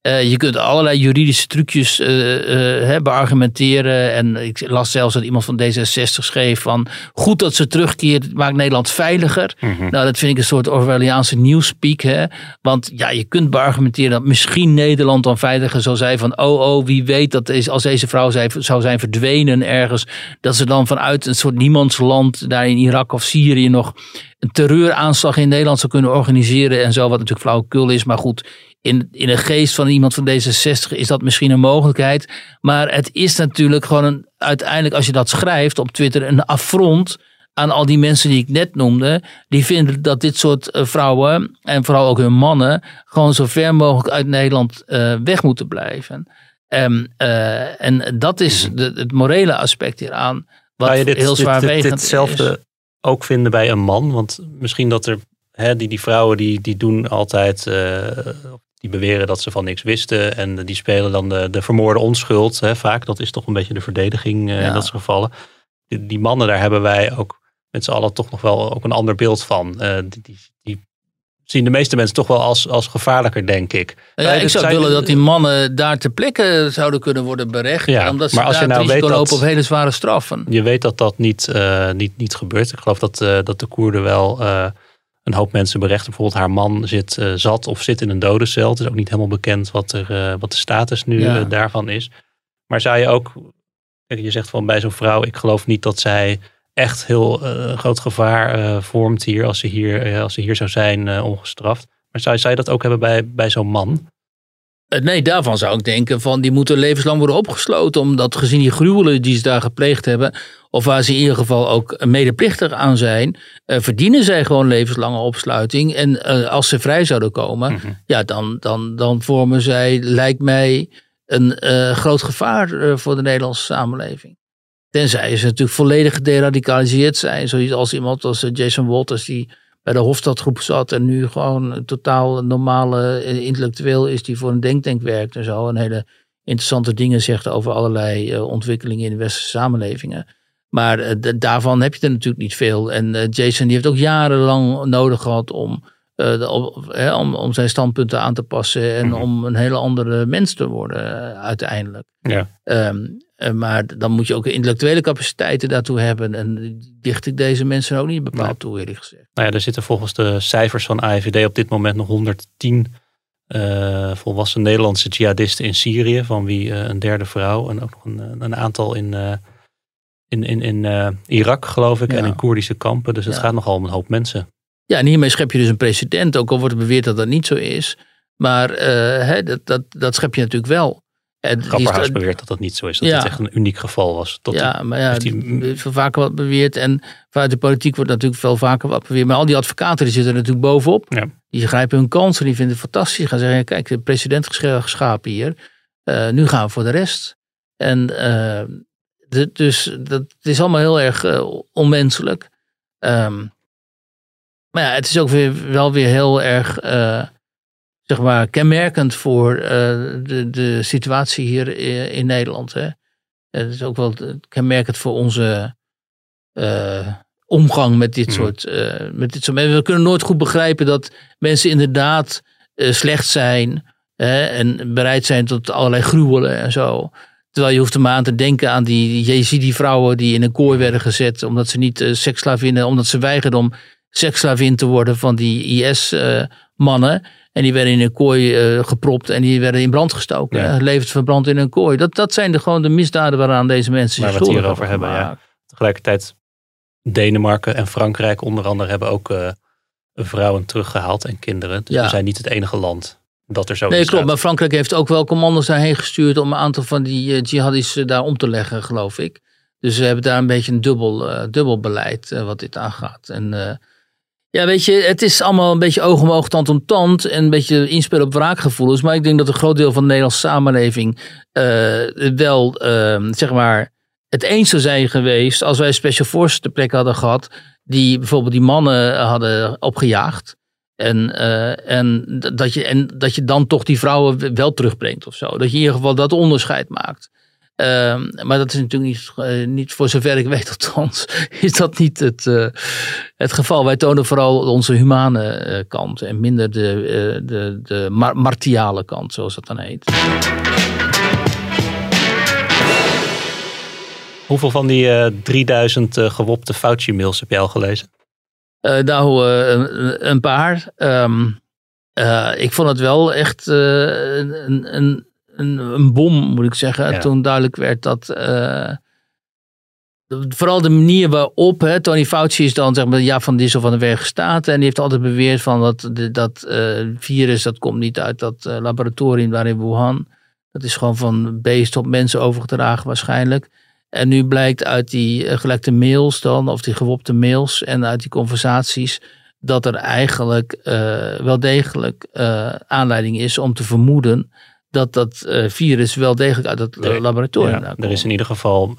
Eh, je kunt allerlei juridische trucjes eh, eh, beargumenteren. En ik las zelfs dat iemand van D66 schreef van... goed dat ze terugkeert, maakt Nederland veiliger. Nou, dat vind ik een soort Orwelliaanse nieuwspeak. Hè? Want ja, je kunt beargumenteren dat misschien Nederland dan veiliger zou zijn... van oh, oh, wie weet dat is, als deze vrouw zou zijn verdwenen ergens... dat ze dan vanuit een soort niemandsland daar in Irak of Syrië nog... een terreuraanslag in Nederland zou kunnen organiseren en zo. Wat natuurlijk flauwekul is, maar goed in, in de geest van iemand van D66 is dat misschien een mogelijkheid. Maar het is natuurlijk gewoon een, uiteindelijk, als je dat schrijft op Twitter, een affront aan al die mensen die ik net noemde. Die vinden dat dit soort eh, vrouwen, en vooral ook hun mannen, gewoon zo ver mogelijk uit Nederland eh, weg moeten blijven. Ehm, eh, en dat is de, het morele aspect hieraan. Wat dit, heel dit- dit- zwaarwegend ditzelfde is. ook vinden bij een man? Want misschien dat er, die, die vrouwen die, die doen altijd, die beweren dat ze van niks wisten. En die spelen dan de, de vermoorde onschuld. Hè, vaak, dat is toch een beetje de verdediging eh, Ja. in dat soort gevallen. Die, die mannen, daar hebben wij ook met z'n allen toch nog wel ook een ander beeld van. Eh, die, die, die zien de meeste mensen toch wel als, als gevaarlijker, denk ik. Ja, ik zou willen dat die mannen daar ter plekke zouden kunnen worden berecht. Ja, omdat ze maar als daar je nou weet dat- op hele zware straffen. Je weet dat dat niet, eh, niet, niet gebeurt. Ik geloof dat, dat de Koerden wel een hoop mensen berechten. Bijvoorbeeld haar man zit eh, zat of zit in een dodencel. Het is ook niet helemaal bekend wat, er, eh, wat de status nu Ja. eh, daarvan is. Maar zou je ook, je zegt van bij zo'n vrouw, ik geloof niet dat zij echt heel groot gevaar vormt hier als ze hier, als ze hier zou zijn ongestraft. Maar zou, zou je dat ook hebben bij, bij zo'n man? Eh, Nee, daarvan zou ik denken van die moeten levenslang worden opgesloten. Omdat gezien die gruwelen die ze daar gepleegd hebben. Of waar ze in ieder geval ook medeplichtig aan zijn. eh, verdienen zij gewoon levenslange opsluiting. En eh, als ze vrij zouden komen. Mhm. Ja, dan, dan, dan vormen zij, lijkt mij, een eh, groot gevaar voor de Nederlandse samenleving. Tenzij ze natuurlijk volledig gederadicaliseerd zijn. Zoals als iemand als Jason Walters die bij de Hofstadgroep zat en nu gewoon een totaal normale eh, intellectueel is die voor een denktank werkt en zo. En hele interessante dingen zegt over allerlei eh, ontwikkelingen in de westerse samenlevingen. Maar eh, daarvan heb je er natuurlijk niet veel. En Jason die heeft ook jarenlang nodig gehad om, de- op- hè, om, om zijn standpunten aan te passen en Mhm. om een hele andere mens te worden uiteindelijk. Ja. Ehm, eh, maar dan moet je ook intellectuele capaciteiten daartoe hebben. En dicht ik deze mensen ook niet bepaald Nee. toe, eerlijk gezegd. Nou ja, er zitten volgens de cijfers van AIVD op dit moment nog 110 eh, volwassen Nederlandse jihadisten in Syrië, van wie eh, een derde vrouw en ook nog een, een aantal in, eh, in, in, in eh, Irak, geloof ik, Ja. en in Koerdische kampen. Dus het Ja. gaat nogal om een hoop mensen. Ja, en hiermee schep je dus een precedent. Ook al wordt beweerd dat dat niet zo is. Maar eh, hè, dat, dat, dat schep je natuurlijk wel. Die Grapperhaus beweert dat dat niet zo is, dat Ja. het echt een uniek geval was. Tot ja, maar ja, is veel vaker wat beweerd. En vanuit de politiek wordt natuurlijk veel vaker wat beweerd. Maar al die advocaten die zitten er natuurlijk bovenop. Ja. Die grijpen hun kansen. Die vinden het fantastisch. Die gaan zeggen, kijk, de president geschapen hier. Eh, nu gaan we voor de rest. En de- dus dat het is allemaal heel erg eh, onmenselijk. Ehm, maar ja, het is ook weer, wel weer heel erg, zeg maar, kenmerkend voor eh, de, de situatie hier in, in Nederland. Hè. Het is ook wel kenmerkend voor onze eh, omgang met dit, Mhm. soort, eh, met dit soort mensen. We kunnen nooit goed begrijpen dat mensen inderdaad eh, slecht zijn hè, en bereid zijn tot allerlei gruwelen en zo. Terwijl je hoeft er maar aan te denken aan die Jezidi-vrouwen die in een kooi werden gezet. omdat ze niet uh, seksslavinnen, omdat ze weigerden om seksslavin te worden van die IS-mannen. En die werden in een kooi uh, gepropt en die werden in brand gestoken. Ja. Levend verbrand in een kooi. Dat, dat zijn de, gewoon de misdaden waaraan deze mensen Waar zich we het schuldig hier over hebben, ja. Tegelijkertijd Denemarken en Frankrijk onder andere hebben ook eh, vrouwen teruggehaald en kinderen. Dus Ja. we zijn niet het enige land dat er zo Nee, klopt. Maar Frankrijk heeft ook wel commando's daarheen gestuurd om een aantal van die jihadis uh, daar om te leggen, geloof ik. Dus ze hebben daar een beetje een dubbel, uh, dubbel beleid uh, wat dit aangaat. En ja, weet je, het is allemaal een beetje oog om oog, tand om tand. En een beetje inspelen op wraakgevoelens. Maar ik denk dat een groot deel van de Nederlandse samenleving uh, wel, ehm, zeg maar, het eens zou zijn geweest als wij special forces ter plekke hadden gehad. Die bijvoorbeeld die mannen hadden opgejaagd. En, uh, en, dat je, en dat je dan toch die vrouwen wel terugbrengt of zo. Dat je in ieder geval dat onderscheid maakt. Uh, maar dat is natuurlijk niet, uh, niet, voor zover ik weet althans, is dat niet het, uh, het geval. Wij tonen vooral onze humane kant en minder de, de, de mar martiale kant, zoals dat dan heet. Hoeveel van die uh, 3000 uh, gewopte Fauci-mails heb jij al gelezen? Nou, een, een, paar. Um, uh, ik vond het wel echt een, een, een, een, bom, moet ik zeggen. Ja. Toen duidelijk werd dat. vooral de manier waarop hè, Tony Fauci is dan zeg maar ja van zo van de Verenigde Staten en die heeft altijd beweerd van dat dat virus dat komt niet uit dat laboratorium daar in Wuhan. Dat is gewoon van beest op mensen overgedragen waarschijnlijk. En nu blijkt uit die gelekte mails dan, of die gewopte mails en uit die conversaties, dat er eigenlijk uh, wel degelijk aanleiding is om te vermoeden dat dat virus wel degelijk uit het er, laboratorium ja, Er is in ieder geval,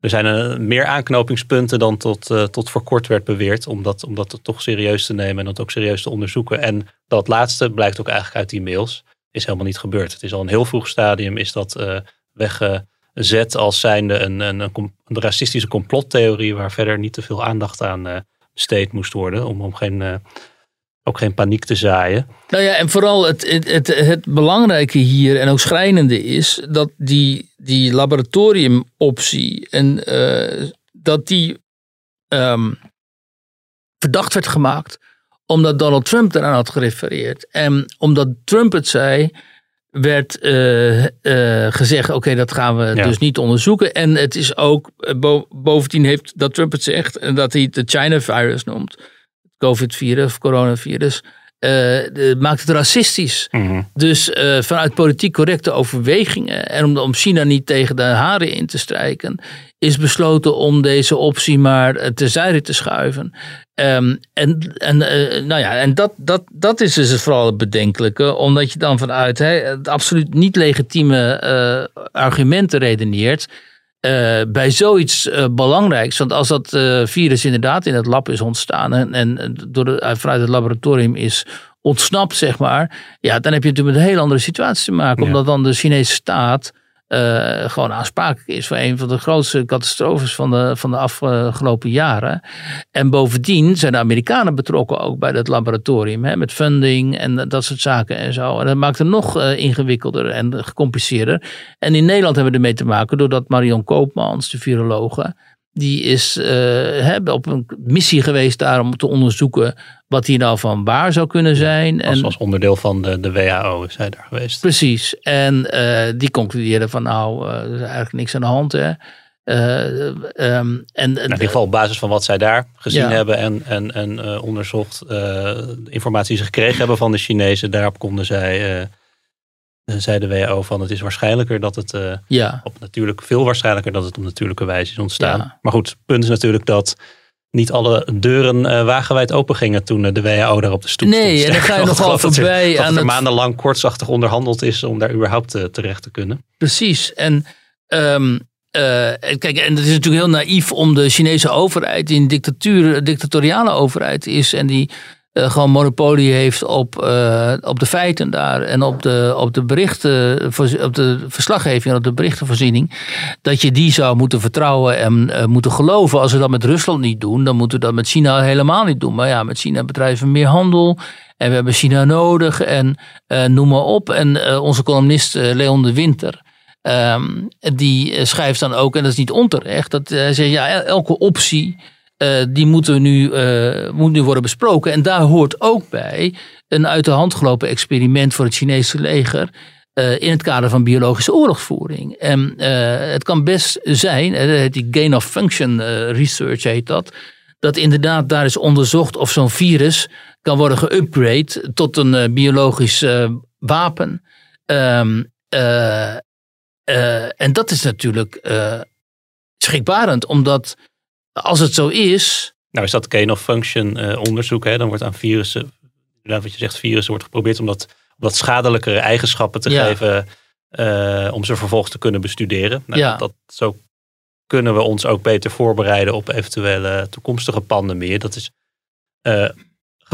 er zijn meer aanknopingspunten dan tot, tot voor kort werd beweerd, om dat, om dat toch serieus te nemen en dat ook serieus te onderzoeken. En dat laatste blijkt ook eigenlijk uit die mails, is helemaal niet gebeurd. Het is al een heel vroeg stadium, is dat wegge zet als zijnde een, een, een, een, racistische complottheorie waar verder niet te veel aandacht aan besteed moest worden om, om geen, ook geen paniek te zaaien. Nou ja, en vooral het, het, het, het belangrijke hier en ook schrijnende is dat die, die laboratoriumoptie en uh, dat die um, verdacht werd gemaakt omdat Donald Trump eraan had gerefereerd. En omdat Trump het zei, werd uh, uh, gezegd: oké, okay, dat gaan we ja. dus niet onderzoeken. En het is ook, bo bovendien heeft dat Trump het zegt en dat hij het de China-virus noemt, het COVID-virus of coronavirus, maakt het racistisch. Mhm. Mm -hmm. Dus vanuit politiek correcte overwegingen en om, om China niet tegen de haren in te strijken, is besloten om deze optie maar terzijde te schuiven. Um, en en, uh, nou ja, en dat, dat, dat is dus vooral het bedenkelijke, omdat je dan vanuit het absoluut niet legitieme argumenten redeneert. Uh, bij zoiets belangrijks. Want als dat virus inderdaad in het lab is ontstaan en, en door de, vanuit het laboratorium is ontsnapt, zeg maar. Ja, dan heb je natuurlijk met een hele andere situatie te maken. Ja. Omdat dan de Chinese staat uh, gewoon aansprakelijk is voor een van de grootste catastrofes van de, van de afgelopen jaren. En bovendien zijn de Amerikanen betrokken ook bij dat laboratorium, hè, met funding en dat soort zaken en zo. En dat maakt het nog uh, ingewikkelder en gecompliceerder. En in Nederland hebben we ermee te maken doordat Marion Koopmans, de virologe, die is uh, op een missie geweest daar om te onderzoeken wat hier nou van waar zou kunnen zijn. Ja, als, en, als onderdeel van de, de WHO is hij daar geweest. Precies. En uh, die concludeerde van nou, uh, er is eigenlijk niks aan de hand. Hè. Uh, um, en, in ieder geval op basis van wat zij daar gezien ja. hebben en, en, en onderzocht, de informatie die ze gekregen hebben van de Chinezen, daarop konden zij zei de WHO van het is waarschijnlijker dat het uh, ja. op natuurlijk veel waarschijnlijker dat het op natuurlijke wijze is ontstaan. Ja. Maar goed, het punt is natuurlijk dat niet alle deuren uh, wagenwijd open gingen toen de WHO daar op de stoep nee, stond. Nee, en dan ga je nogal voorbij dat er, aan dat er het... maandenlang kortsachtig onderhandeld is om daar überhaupt uh, terecht te kunnen. Precies. En um, kijk, en het is natuurlijk heel naïef om de Chinese overheid, die een dictatuur, dictatoriale overheid is en die uh, gewoon monopolie heeft op, uh, op de feiten daar en op de, op de berichten, op de verslaggeving en op de berichtenvoorziening, dat je die zou moeten vertrouwen en uh, moeten geloven. Als we dat met Rusland niet doen, dan moeten we dat met China helemaal niet doen. Maar ja, met China bedrijven meer handel en we hebben China nodig en noem maar op. En onze columnist Leon de Winter. Um, die schrijft dan ook, en dat is niet onterecht, dat hij zegt ja, elke optie die moeten nu, uh, moet nu worden besproken. En daar hoort ook bij een uit de hand gelopen experiment voor het Chinese leger. Uh, in het kader van biologische oorlogsvoering. En het kan best zijn, die gain of function research heet dat. Dat inderdaad daar is onderzocht of zo'n virus kan worden geupgrade tot een biologisch wapen. Um, en dat is natuurlijk schrikbarend, omdat als het zo is. Nou, is dat gain of function uh, onderzoek? Hè? Dan wordt aan virussen, wat je zegt, virussen wordt geprobeerd om dat, om dat schadelijkere eigenschappen te geven. Uh, om ze vervolgens te kunnen bestuderen. Nou, ja. dat, zo kunnen we ons ook beter voorbereiden op eventuele toekomstige pandemieën. Dat is uh,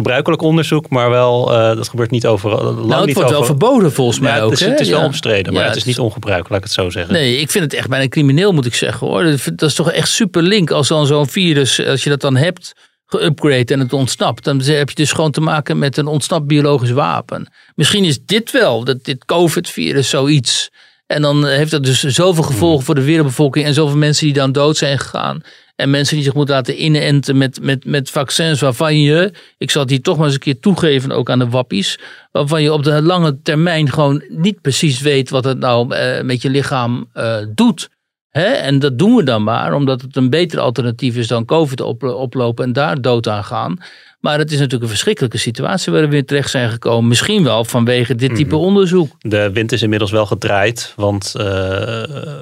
gebruikelijk onderzoek, maar wel, uh, dat gebeurt niet over. Lang nou, het niet wordt wel verboden volgens mij ja, ook. Het is, het is wel omstreden, maar het is niet ongebruikelijk, laat ik het zo zeggen. Nee, ik vind het echt bijna crimineel, moet ik zeggen hoor. Dat is toch echt super link als dan zo'n virus, als je dat dan hebt geupgrade en het ontsnapt. Dan heb je dus gewoon te maken met een ontsnapt biologisch wapen. Misschien is dit wel, dat dit COVID-virus zoiets. En dan heeft dat dus zoveel gevolgen hmm. voor de wereldbevolking en zoveel mensen die dan dood zijn gegaan. En mensen die zich moeten laten inenten met, met, met vaccins waarvan je, ik zal het hier toch maar eens een keer toegeven ook aan de wappies, waarvan je op de lange termijn gewoon niet precies weet wat het nou uh, met je lichaam uh, doet. Hè? En dat doen we dan maar, omdat het een beter alternatief is dan COVID op, oplopen en daar dood aan gaan. Maar het is natuurlijk een verschrikkelijke situatie waar we in terecht zijn gekomen. Misschien wel vanwege dit type mhm. onderzoek. De wind is inmiddels wel gedraaid. Want uh,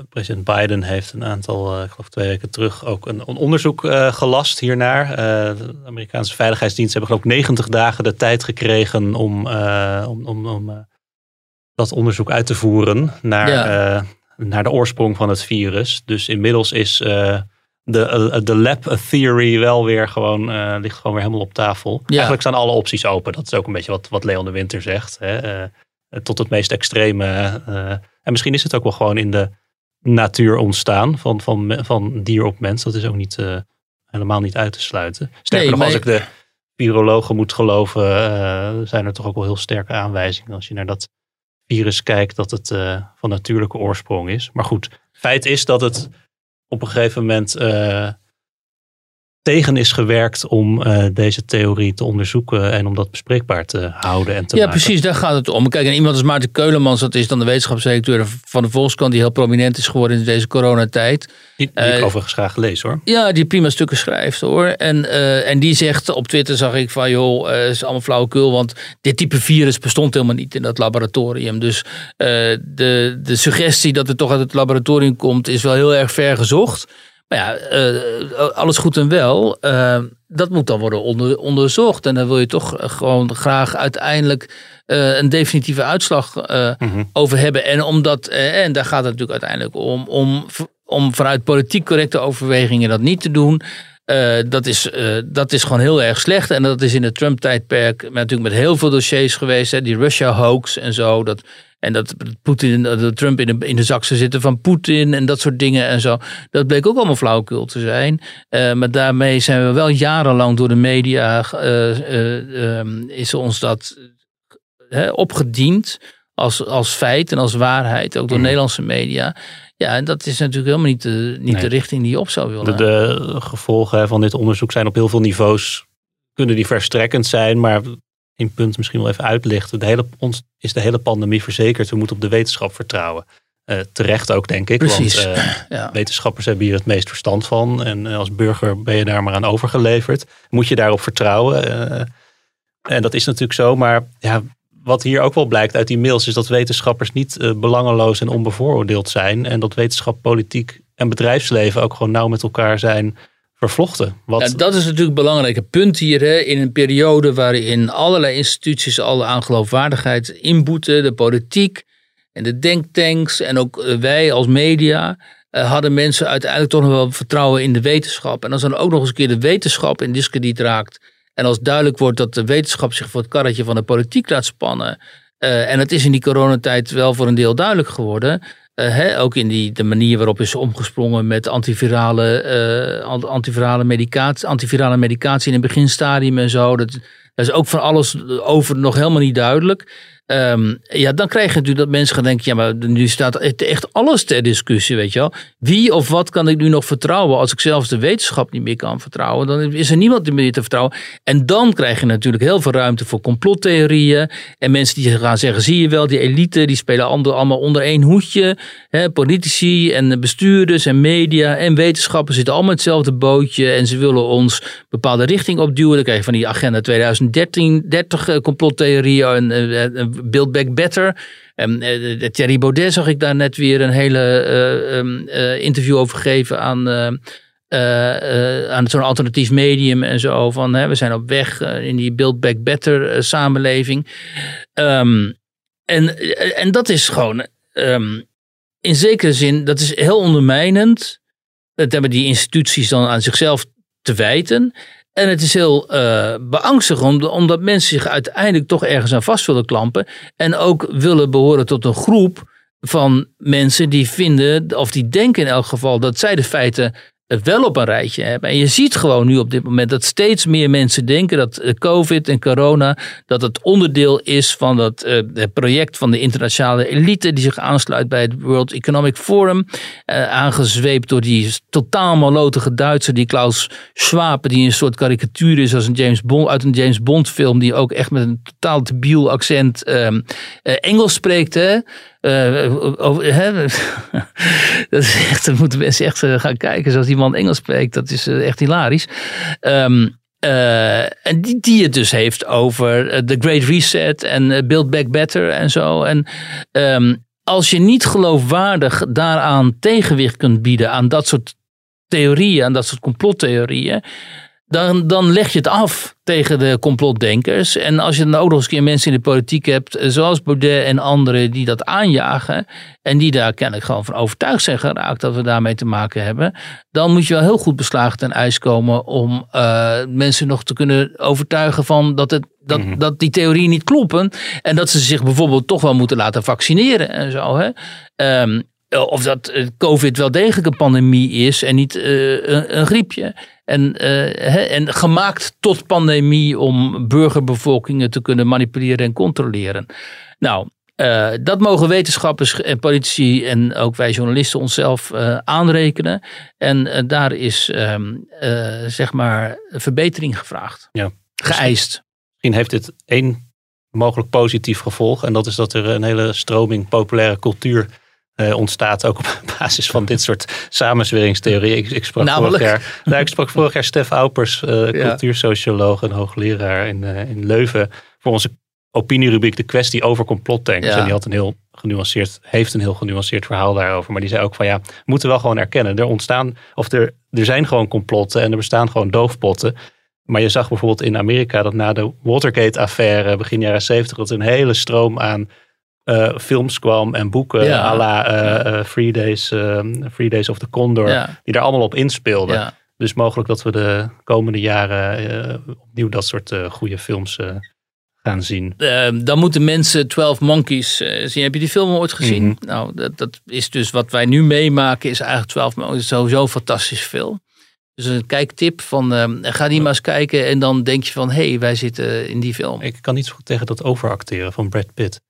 president Biden heeft een aantal, uh, ik geloof twee weken terug, ook een, een onderzoek uh, gelast hiernaar. de Amerikaanse veiligheidsdiensten hebben geloof ik 90 dagen de tijd gekregen om, om, om, om dat onderzoek uit te voeren naar, ja. naar de oorsprong van het virus. Dus inmiddels is de, eh, de lab theory wel weer gewoon, uh, ligt gewoon weer helemaal op tafel. Eigenlijk staan alle opties open. Dat is ook een beetje wat, wat Leon de Winter zegt. Hè? Uh, tot het meest extreme. Uh, en misschien is het ook wel gewoon in de natuur ontstaan van, van, van dier op mens. Dat is ook niet, helemaal niet uit te sluiten. Sterker nog, als ik de virologen moet geloven, zijn er toch ook wel heel sterke aanwijzingen. Als je naar dat virus kijkt, dat het van natuurlijke oorsprong is. Maar goed, feit is dat het op een gegeven moment uh, tegen is gewerkt om uh, deze theorie te onderzoeken en om dat bespreekbaar te houden en te ja, maken. precies, daar gaat het om. Kijk, en iemand als Maarten Keulemans, dat is dan de wetenschapsdirecteur van de Volkskrant, die heel prominent is geworden in deze coronatijd. Die, die uh, ik overigens graag lees hoor. Ja, die prima stukken schrijft hoor. En, uh, en die zegt op Twitter, zag ik van joh, het is allemaal flauwekul, want dit type virus bestond helemaal niet in dat laboratorium. Dus de, de suggestie dat het toch uit het laboratorium komt, is wel heel erg ver gezocht. Maar ja, uh, alles goed en wel. Uh, dat moet dan worden onder, onderzocht. En dan wil je toch gewoon graag uiteindelijk uh, een definitieve uitslag mm over hebben. En, omdat, en daar gaat het natuurlijk uiteindelijk om, om, om vanuit politiek correcte overwegingen dat niet te doen. Dat, is, dat is gewoon heel erg slecht. En dat is in het Trump-tijdperk natuurlijk met heel veel dossiers geweest. Hè, die Russia-hoax en zo. Dat en dat Poetin, dat Trump in de, in de zak zou zitten van Poetin en dat soort dingen en zo. Dat bleek ook allemaal flauwekul te zijn. Uh, maar daarmee zijn we wel jarenlang door de media, um, is ons dat opgediend als, als feit en als waarheid, ook door mm. Nederlandse media. Ja, en dat is natuurlijk helemaal niet de, niet nee. de richting die je op zou willen. De, de gevolgen van dit onderzoek zijn op heel veel niveaus, kunnen die verstrekkend zijn, maar in punt misschien wel even uitlichten. De hele, ons is de hele pandemie verzekerd. We moeten op de wetenschap vertrouwen. Uh, terecht ook, denk ik. Precies. Want uh, ja. wetenschappers hebben hier het meest verstand van. En uh, als burger ben je daar maar aan overgeleverd. Moet je daarop vertrouwen. en dat is natuurlijk zo. Maar ja, wat hier ook wel blijkt uit die mails... is dat wetenschappers niet belangeloos en onbevooroordeeld zijn. En dat wetenschap, politiek en bedrijfsleven ook gewoon nauw met elkaar zijn vervlochten. Ja, dat is natuurlijk een belangrijke punt hier. Hè. In een periode waarin allerlei instituties al aan geloofwaardigheid inboeten. De politiek en de denktanks en ook eh, wij als media. eh, hadden mensen uiteindelijk toch nog wel vertrouwen in de wetenschap. En als dan ook nog eens een keer de wetenschap in discrediet raakt. En als duidelijk wordt dat de wetenschap zich voor het karretje van de politiek laat spannen. eh, en het is in die coronatijd wel voor een deel duidelijk geworden. eh, hè, ook in die, de manier waarop is omgesprongen met antivirale, eh, ant- antivirale, medicatie, antivirale medicatie in het beginstadium en zo. Dat, dat is ook van alles over nog helemaal niet duidelijk. Ehm, ja, dan krijg je natuurlijk dat mensen gaan denken: ja, maar nu staat echt alles ter discussie, weet je wel. Wie of wat kan ik nu nog vertrouwen als ik zelfs de wetenschap niet meer kan vertrouwen? Dan is er niemand meer te vertrouwen. En dan krijg je natuurlijk heel veel ruimte voor complottheorieën. En mensen die gaan zeggen: zie je wel, die elite die spelen allemaal onder één hoedje. Hè, politici en bestuurders en media en wetenschappers zitten allemaal in hetzelfde bootje. En ze willen ons bepaalde richting opduwen. Dan krijg je van die agenda 2013 30 eh, complottheorieën en eh, Build Back Better. De Thierry Baudet zag ik daar net weer een hele eh, ehm, eh, interview over geven aan, aan zo'n alternatief medium en zo. Van hè, we zijn op weg in die Build Back Better samenleving. Ehm, en, en dat is gewoon in zekere zin, dat is heel ondermijnend. Dat hebben die instituties dan aan zichzelf te wijten. En het is heel eh beangstigend, omdat mensen zich uiteindelijk toch ergens aan vast willen klampen. En ook willen behoren tot een groep van mensen die vinden, of die denken in elk geval, dat zij de feiten wel op een rijtje hebben. En je ziet gewoon nu op dit moment dat steeds meer mensen denken dat eh, COVID en corona, dat het onderdeel is van dat eh, het project van de internationale elite die zich aansluit bij het World Economic Forum. eh, aangezweept door die totaal malotige Duitser, die Klaus Schwab, die een soort karikatuur is als een James Bond, uit een James Bond film, die ook echt met een totaal debiel accent ehm, eh, Engels spreekt. Hè? Eh, over- dat moeten mensen echt eh, gaan kijken zoals die man Engels spreekt. Dat is eh, echt hilarisch. Ehm, eh, en die, die het dus heeft over The Great Reset en Build Back Better en zo. En ehm, als je niet geloofwaardig daaraan tegenwicht kunt bieden aan dat soort theorieën, aan dat soort complottheorieën, dan, dan leg je het af tegen de complotdenkers. En als je dan ook nog eens een keer mensen in de politiek hebt, eh, zoals Baudet en anderen, die dat aanjagen. En die daar kennelijk gewoon van overtuigd zijn geraakt dat we daarmee te maken hebben. Dan moet je wel heel goed beslagen ten ijs komen om eh, mensen nog te kunnen overtuigen van dat, het, dat, dat die theorieën niet kloppen. En dat ze zich bijvoorbeeld toch wel moeten laten vaccineren en zo. Hè? Ehm, of dat eh, COVID wel degelijk een pandemie is en niet eh, een, een griepje. En, eh, en gemaakt tot pandemie om burgerbevolkingen te kunnen manipuleren en controleren. Nou, eh, dat mogen wetenschappers en politici en ook wij journalisten onszelf eh, aanrekenen. En eh, daar is ehm, eh, zeg maar verbetering gevraagd. Ja. Geëist. Misschien heeft dit één mogelijk positief gevolg. En dat is dat er een hele stroming populaire cultuur eh, ontstaat. Ook op basis van dit soort samenzweringstheorieën. Ik, ik, sprak, vorig jaar, nou, ik sprak vorig jaar Stef Aupers, eh, cultuursocioloog en hoogleraar in, eh, in Leuven. Voor onze opinierubriek de kwestie over complotdenkers. Ja. En die had een heel genuanceerd, heeft een heel genuanceerd verhaal daarover. Maar die zei ook van ja, we moeten wel gewoon erkennen. Er ontstaan, of er, er zijn gewoon complotten en er bestaan gewoon doofpotten. Maar je zag bijvoorbeeld in Amerika dat na de Watergate-affaire begin jaren 70 dat een hele stroom aan eh, films kwam en boeken Ja. à la eh, eh, Free, Days, eh, Free Days of the Condor, Ja. die daar allemaal op inspeelden. Ja. Dus mogelijk dat we de komende jaren eh, opnieuw dat soort eh, goede films eh, gaan zien. Eh, dan moeten mensen 12 Monkeys eh, zien. Heb je die film ooit gezien? Mhm. Nou, dat, dat is dus wat wij nu meemaken, is eigenlijk 12 Monkeys. Sowieso een fantastisch film. Dus een kijktip van eh, ga die maar eens kijken en dan denk je van hé, hey, wij zitten in die film. Ik kan niet zo goed tegen dat overacteren van Brad Pitt.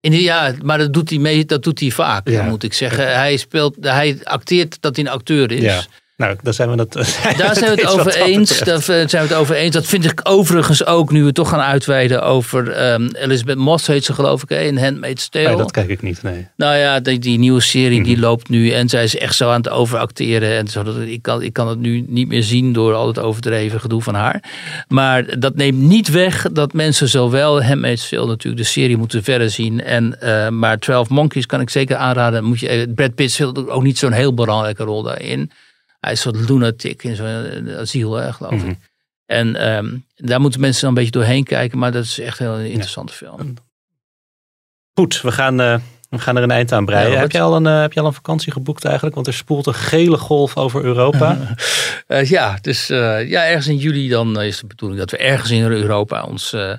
In ja, maar dat doet hij, mee, dat doet hij vaak, Ja. moet ik zeggen. Hij, speelt, hij acteert dat hij een acteur is. Nou, daar zijn we het, Daar zijn we het over eens. Daar zijn we het over eens. Dat vind ik overigens ook, nu we toch gaan uitweiden over ehm, Elizabeth Moss heet ze geloof ik, hè, in Handmaid's Tale. Nee, dat kijk ik niet, nee. Nou ja, die, die nieuwe serie die Mhm. loopt nu en zij is echt zo aan het overacteren. En zo, dat, ik, kan, ik kan het nu niet meer zien door al het overdreven gedoe van haar. Maar dat neemt niet weg dat mensen zowel Handmaid's Tale natuurlijk de serie moeten verder zien. En, eh, maar 12 Monkeys kan ik zeker aanraden. Moet je, eh, Brad Pitt speelt ook niet zo'n heel belangrijke rol daarin. Hij is een soort lunatic in zo'n eh, asiel, hè, geloof Mhm. ik. En ehm, daar moeten mensen dan een beetje doorheen kijken. Maar dat is echt een heel interessante film. Goed, we gaan eh, We gaan er een eind aan breien. Ja, heb, je al een, eh, heb je al een vakantie geboekt eigenlijk? Want er spoelt een gele golf over Europa. Eh, ja, dus eh, ja, ergens in juli dan eh, is de bedoeling dat we ergens in Europa ons eh,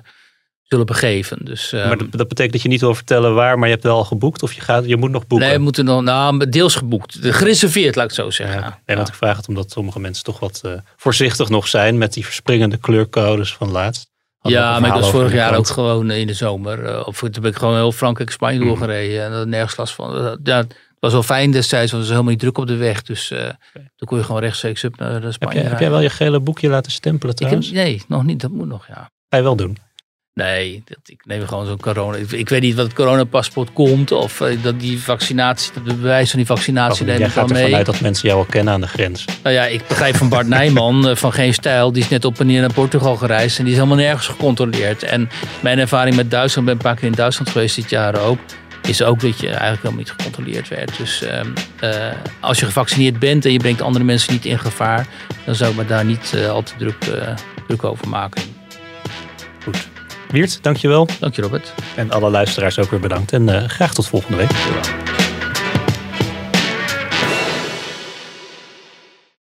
zullen begeven. Dus, maar dat, dat betekent dat je niet wil vertellen waar, maar je hebt wel al geboekt of je, gaat, je moet nog boeken. nee, we moeten nog, nou, deels geboekt. Gereserveerd, laat ik het zo zeggen. Ja, Ja. nee, want ik vraag het omdat sommige mensen toch wat eh, voorzichtig nog zijn met die verspringende kleurcodes van laatst. Ja, maar ik was vorig jaar ook gewoon in de zomer. eh, Of toen ben ik gewoon heel Frankrijk, Spanje Mhm. doorgereden. En dat nergens last van. Ja, het was wel fijn destijds, want het was helemaal niet druk op de weg. Dus eh toen kon je gewoon rechtstreeks up naar Heb, Spanje jij, heb jij wel je gele boekje laten stempelen Ik heb, trouwens? nee, nog niet. Dat moet nog, ja. Ga je wel doen. Nee, dat, ik neem gewoon zo'n corona. Ik, ik weet niet wat het coronapaspoort komt. Of eh, dat die vaccinatie, dat de bewijs van die vaccinatie neem jij ik gaat ervan mee. uit dat mensen jou al kennen aan de grens. Nou ja, ik begrijp van Bart Nijman eh, van Geen Stijl. Die is net op en neer naar Portugal gereisd. En die is helemaal nergens gecontroleerd. En mijn ervaring met Duitsland, ik ben een paar keer in Duitsland geweest dit jaar ook. Is ook dat je eigenlijk helemaal niet gecontroleerd werd. Dus ehm, eh, als je gevaccineerd bent en je brengt andere mensen niet in gevaar. Dan zou ik me daar niet al te druk, druk over maken. Wiert, dankjewel. Dank je Robert. En alle luisteraars ook weer bedankt. En eh, graag tot volgende week.